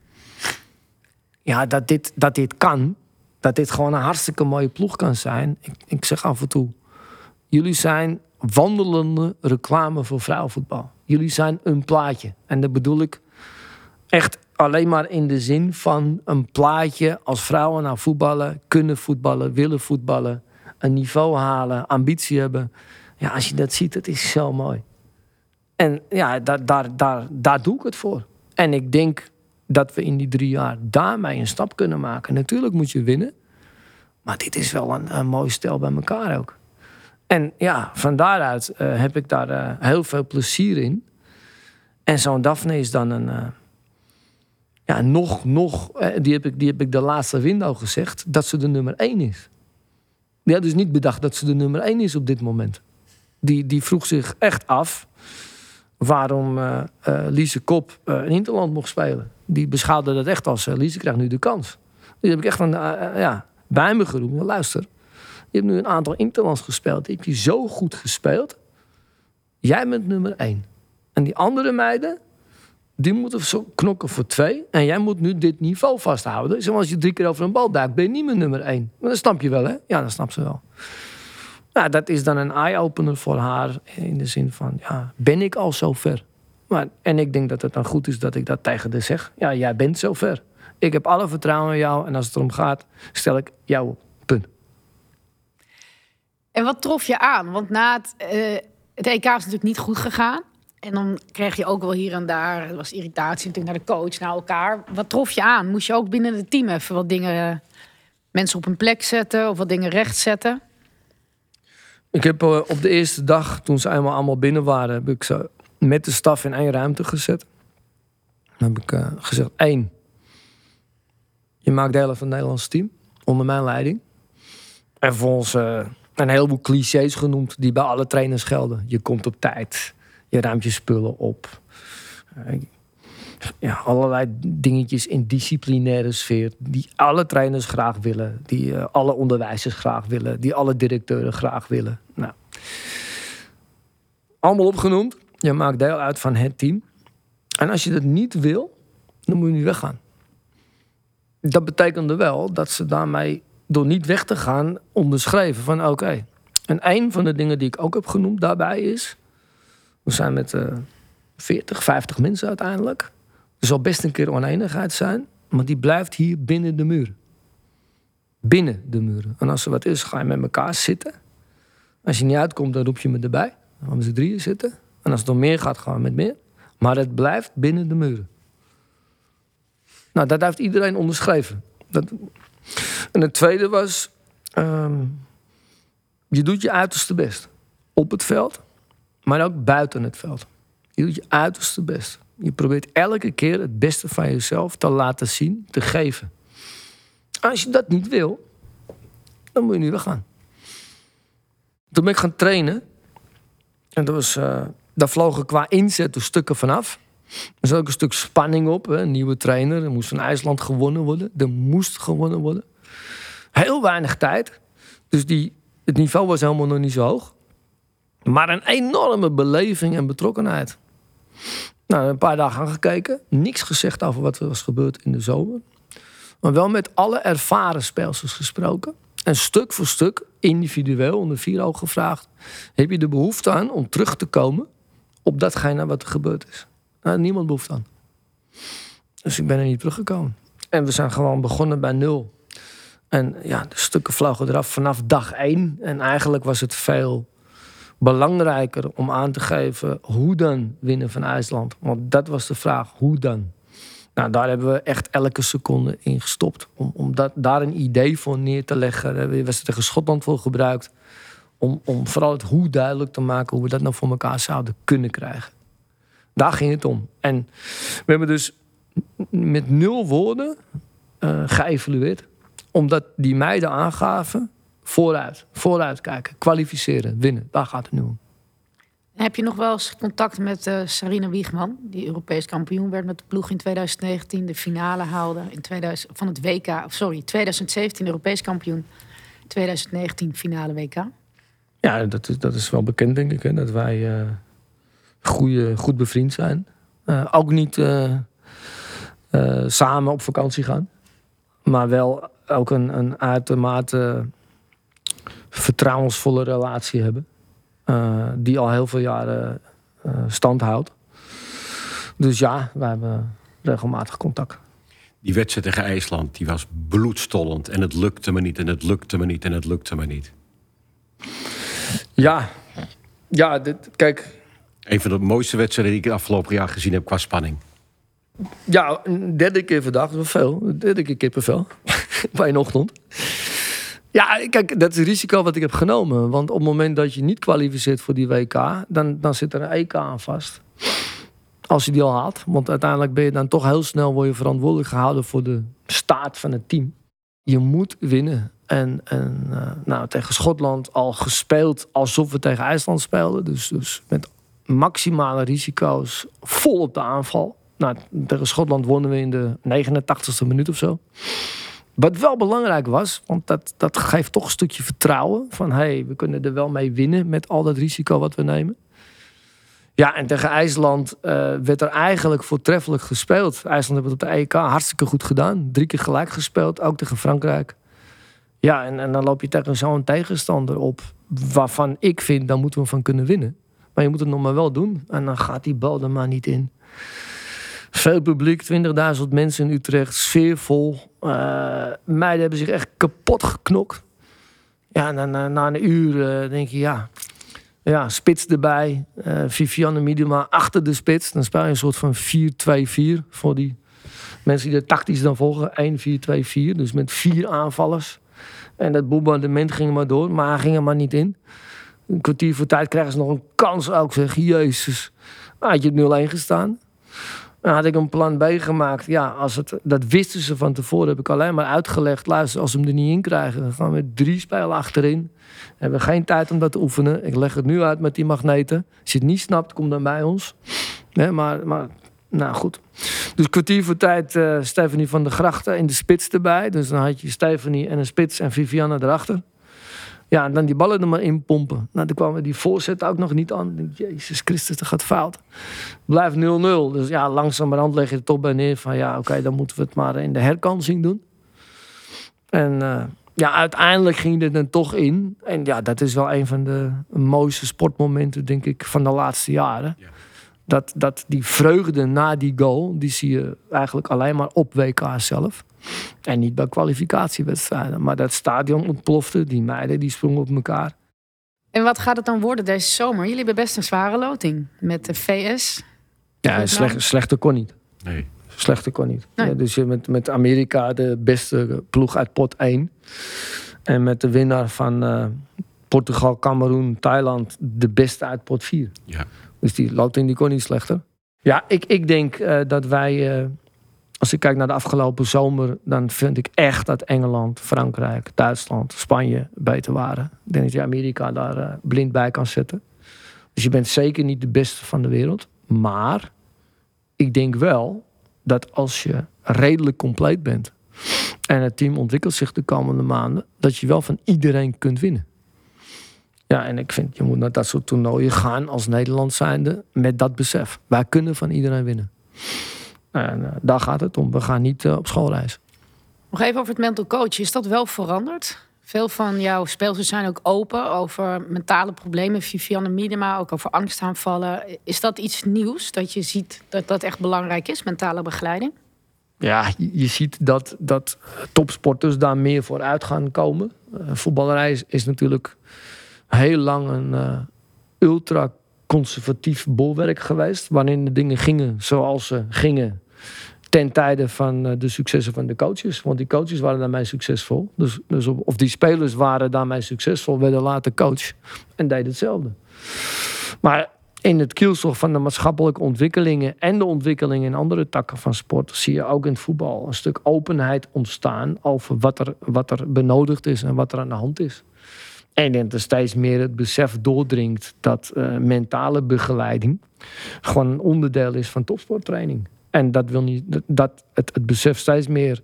Ja, dat dit, dat dit kan. Dat dit gewoon een hartstikke mooie ploeg kan zijn. Ik, ik zeg af en toe... Jullie zijn wandelende reclame voor vrouwenvoetbal. Jullie zijn een plaatje. En dat bedoel ik echt alleen maar in de zin van een plaatje als vrouwen naar voetballen, kunnen voetballen, willen voetballen, een niveau halen, ambitie hebben. Ja, als je dat ziet, dat is zo mooi. En ja, daar, daar, daar, daar doe ik het voor. En ik denk dat we in die drie jaar daarmee een stap kunnen maken. Natuurlijk moet je winnen. Maar dit is wel een, mooi stel bij elkaar ook. En ja, van daaruit uh, heb ik daar uh, heel veel plezier in. En zo'n Daphne is dan een. Uh, ja, nog, nog. die, heb ik, die heb ik de laatste window gezegd. Dat ze de nummer één is. Die had dus niet bedacht dat ze de nummer één is op dit moment. Die, die vroeg zich echt af. waarom Lise Kop in Interland mocht spelen. Die beschouwde dat echt als. Lise krijgt nu de kans. Die heb ik echt van, ja, bij me geroepen. Luister je hebt nu een aantal interlands gespeeld. Die heb je zo goed gespeeld. Jij bent nummer één. En die andere meiden, die moeten zo knokken voor twee. En jij moet nu dit niveau vasthouden. Zoals je drie keer over een bal duikt, ben je niet meer nummer één. Maar dat snap je wel, hè? Ja, dat snap ze wel. Nou, dat is dan een eye-opener voor haar. In de zin van, ja, ben ik al zo ver? Maar, en ik denk dat het dan goed is dat ik dat tegen haar zeg. Ja, jij bent zo ver. Ik heb alle vertrouwen in jou. En als het erom gaat, stel ik jou op. Punt. En wat trof je aan? Want na het, uh, het EK is natuurlijk niet goed gegaan. En dan kreeg je ook wel hier en daar, er was irritatie natuurlijk naar de coach, naar elkaar. Wat trof je aan? Moest je ook binnen het team even wat dingen, mensen op een plek zetten of wat dingen rechtzetten? Ik heb uh, op de eerste dag, toen ze eenmaal allemaal binnen waren, heb ik ze met de staf in één ruimte gezet. Dan heb ik uh, gezegd, één, je maakt deel van het Nederlandse team, onder mijn leiding. En volgens een heleboel clichés genoemd die bij alle trainers gelden. Je komt op tijd, je ruimt je spullen op. Eh, ja, allerlei dingetjes in disciplinaire sfeer die alle trainers graag willen, die alle onderwijzers graag willen, die alle directeuren graag willen. Nou, allemaal opgenoemd. Je maakt deel uit van het team. En als je dat niet wil, dan moet je niet weggaan. Dat betekende wel dat ze daarmee door niet weg te gaan, onderschreven van oké. En een van de dingen die ik ook heb genoemd daarbij is... we zijn met uh, 40, 50 mensen uiteindelijk. Er zal best een keer oneenigheid zijn, maar die blijft hier binnen de muren. Binnen de muren. En als er wat is, ga je met elkaar zitten. Als je niet uitkomt, dan roep je me erbij. Dan gaan we drieën zitten. En als het om meer gaat, gaan we met meer. Maar het blijft binnen de muren. Nou, dat heeft iedereen onderschreven. Dat, en het tweede was, ehm, je doet je uiterste best. Op het veld, maar ook buiten het veld. Je doet je uiterste best. Je probeert elke keer het beste van jezelf te laten zien, te geven. Als je dat niet wil, dan moet je nu weggaan. Toen ben ik gaan trainen. En dat was, uh, daar vlogen qua inzet de stukken vanaf. Er zat ook een stuk spanning op. Hè? Een nieuwe trainer. Er moest van IJsland gewonnen worden. Er moest gewonnen worden. Heel weinig tijd. Dus die, het niveau was helemaal nog niet zo hoog. Maar een enorme beleving en betrokkenheid. Nou, een paar dagen aangekeken. Niks gezegd over wat er was gebeurd in de zomer. Maar wel met alle ervaren spelers gesproken. En stuk voor stuk, individueel, onder vier ogen gevraagd... heb je de behoefte aan om terug te komen op datgene wat er gebeurd is. Nou, niemand behoefte aan. Dus ik ben er niet teruggekomen. En we zijn gewoon begonnen bij nul. En ja, de stukken vlogen eraf vanaf dag één. En eigenlijk was het veel belangrijker om aan te geven hoe dan winnen van IJsland. Want dat was de vraag, hoe dan? Nou, daar hebben we echt elke seconde in gestopt. Om, om dat, daar een idee voor neer te leggen. Daar hebben we tegen Schotland voor gebruikt. Om, om vooral het hoe duidelijk te maken hoe we dat nou voor elkaar zouden kunnen krijgen. Daar ging het om. En we hebben dus met nul woorden uh, geëvalueerd omdat die meiden aangaven, vooruit, vooruit kijken, kwalificeren, winnen. Daar gaat het nu om. Heb je nog wel eens contact met uh, Sarina Wiegman, die Europees kampioen werd met de ploeg in 2019, de finale haalde in 2000, van het WK, sorry, 2017 Europees kampioen, 2019 finale WK? Ja, dat is, dat is wel bekend, denk ik, hè, dat wij uh, goeie, goed bevriend zijn. Uh, ook niet samen op vakantie gaan, maar wel ook een, een uitermate vertrouwensvolle relatie hebben. Die al heel veel jaren stand houdt. Dus ja, we hebben regelmatig contact. Die wedstrijd tegen IJsland die was bloedstollend. En het lukte me niet, en het lukte me niet, en het lukte me niet. Ja, ja dit, kijk. Een van de mooiste wedstrijden die ik het afgelopen jaar gezien heb qua spanning. Ja, een derde keer verdacht, dat veel. Een derde keer kippenvel. Bij een ochtend. Ja, kijk, dat is het risico wat ik heb genomen. Want op het moment dat je niet kwalificeert voor die WK, dan, dan zit er een EK aan vast. Als je die al haalt. Want uiteindelijk ben je dan toch heel snel word je verantwoordelijk gehouden voor de staat van het team. Je moet winnen. En, en uh, nou, tegen Schotland al gespeeld alsof we tegen IJsland speelden. Dus, dus met maximale risico's vol op de aanval. Nou, tegen Schotland wonnen we in de 89ste minuut of zo. Wat wel belangrijk was, want dat, dat geeft toch een stukje vertrouwen. Van hé, hey, we kunnen er wel mee winnen met al dat risico wat we nemen. Ja, en tegen IJsland uh, werd er eigenlijk voortreffelijk gespeeld. IJsland heeft het op de EK hartstikke goed gedaan. Drie keer gelijk gespeeld, ook tegen Frankrijk. Ja, en, en dan loop je tegen zo'n tegenstander op... waarvan ik vind, dan moeten we van kunnen winnen. Maar je moet het nog maar wel doen. En dan gaat die bal er maar niet in. Veel publiek, 20.000 mensen in Utrecht, sfeervol. Uh, meiden hebben zich echt kapot geknokt. Ja, na, na, na een uur denk je, ja, ja spits erbij. Uh, Vivianne Miedema achter de spits. Dan speel je een soort van 4-2-4 voor die mensen die er tactisch dan volgen. 1-4-2-4, dus met vier aanvallers. En dat bombardement ging maar door, maar ging er maar niet in. Een kwartier voor tijd krijgen ze nog een kans ook, zeg. Jezus. had je het 0-1 gestaan. Dan had ik een plan B gemaakt. Ja, als het, dat wisten ze van tevoren. Heb ik alleen maar uitgelegd. Luister, als ze hem er niet in krijgen, dan gaan we drie spelen achterin. We hebben geen tijd om dat te oefenen. Ik leg het nu uit met die magneten. Als je het niet snapt, kom dan bij ons. Maar, maar, nou goed. Dus kwartier voor tijd uh, Stephanie van der Grachten in de spits erbij. Dus dan had je Stephanie en een spits en Vivianne erachter. Ja, en dan die ballen er maar in pompen. Nou, toen kwamen die voorzet ook nog niet aan. Jezus Christus, dat gaat fout. Blijft 0-0. Dus ja, langzamerhand leg je het toch bij neer van... ja, oké, dan moeten we het maar in de herkansing doen. En uh, ja, uiteindelijk ging het er toch in. En ja, dat is wel een van de mooiste sportmomenten, denk ik, van de laatste jaren. Ja. Dat, dat die vreugde na die goal, die zie je eigenlijk alleen maar op WK zelf. En niet bij kwalificatiewedstrijden. Maar dat stadion ontplofte, die meiden die sprongen op elkaar. En wat gaat het dan worden deze zomer? Jullie hebben best een zware loting met de VS. Ja, slecht, slechter kon niet. Nee. Slechter kon niet. Ja, dus je met, met Amerika de beste ploeg uit pot 1. En met de winnaar van uh, Portugal, Cameroen, Thailand de beste uit pot 4. Ja. Dus die loting die kon niet slechter. Ja, ik, ik denk uh, dat wij... Uh, als ik kijk naar de afgelopen zomer, dan vind ik echt dat Engeland, Frankrijk, Duitsland, Spanje beter waren. Ik denk dat je Amerika daar uh, blind bij kan zetten. Dus je bent zeker niet de beste van de wereld. Maar ik denk wel dat als je redelijk compleet bent en het team ontwikkelt zich de komende maanden, dat je wel van iedereen kunt winnen. Ja, en ik vind, je moet naar dat soort toernooien gaan als Nederland zijnde met dat besef. Wij kunnen van iedereen winnen. En uh, daar gaat het om. We gaan niet uh, op schoolreis. Nog even over het mental coach. Is dat wel veranderd? Veel van jouw spelers zijn ook open over mentale problemen. Vivianne Miedema, ook over angstaanvallen. Is dat iets nieuws? Dat je ziet dat dat echt belangrijk is, mentale begeleiding? Ja, je ziet dat, dat topsporters daar meer voor uit gaan komen. Uh, voetballerij is, is, natuurlijk heel lang een uh, ultra conservatief bolwerk geweest. Waarin de dingen gingen zoals ze gingen ten tijde van eh, de successen van de coaches. Want die coaches waren daarmee succesvol. Dus, dus of die spelers waren daarmee succesvol, werden later coach en deden hetzelfde. Maar in het kielzog van de maatschappelijke ontwikkelingen en de ontwikkelingen in andere takken van sport zie je ook in het voetbal een stuk openheid ontstaan over wat er, wat er benodigd is en wat er aan de hand is. En dat er steeds meer het besef doordringt dat uh, mentale begeleiding gewoon een onderdeel is van topsporttraining. En dat wil niet dat het, het besef steeds meer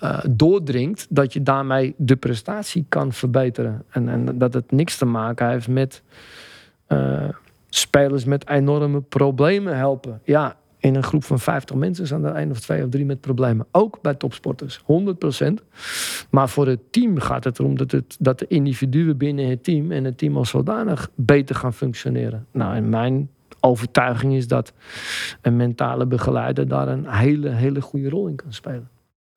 uh, doordringt dat je daarmee de prestatie kan verbeteren. En, en dat het niks te maken heeft met uh, spelers met enorme problemen helpen. Ja, in een groep van 50 mensen zijn er één of twee of drie met problemen. Ook bij topsporters, 100%. Maar voor het team gaat het erom dat, het, dat de individuen binnen het team en het team als zodanig beter gaan functioneren. Nou, en mijn overtuiging is dat een mentale begeleider daar een hele, hele goede rol in kan spelen.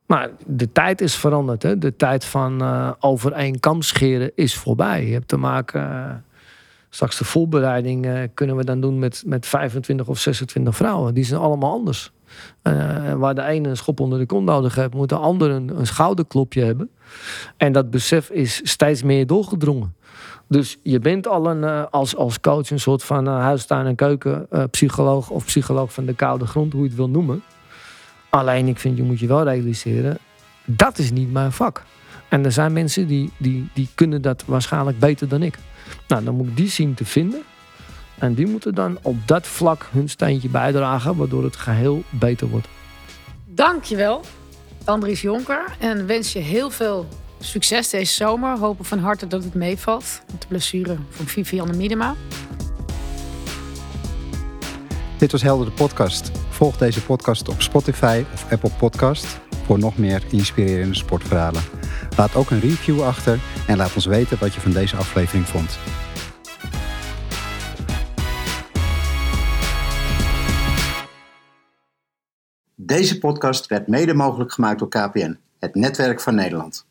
Maar de tijd is veranderd. Hè? De tijd van uh, over één kam scheren is voorbij. Je hebt te maken. Uh, straks de voorbereiding uh, kunnen we dan doen met, met 25 of 26 vrouwen. Die zijn allemaal anders. waar de ene een schop onder de kont nodig heeft, moet de ander een, een schouderklopje hebben. En dat besef is steeds meer doorgedrongen. Dus je bent al een, als, als coach een soort van uh, huistuin- en keukenpsycholoog of psycholoog van de koude grond, hoe je het wil noemen. Alleen ik vind, je moet je wel realiseren, dat is niet mijn vak. En er zijn mensen die, die, die kunnen dat waarschijnlijk beter dan ik. Nou, dan moet ik die zien te vinden. En die moeten dan op dat vlak hun steentje bijdragen, waardoor het geheel beter wordt. Dankjewel, Andries Jonker. En wens je heel veel succes deze zomer. Hopen van harte dat het meevalt. Met de blessure van Vivianne Miedema. Dit was Helder de podcast. Volg deze podcast op Spotify of Apple Podcast voor nog meer inspirerende sportverhalen. Laat ook een review achter en laat ons weten wat je van deze aflevering vond. Deze podcast werd mede mogelijk gemaakt door KPN, het netwerk van Nederland.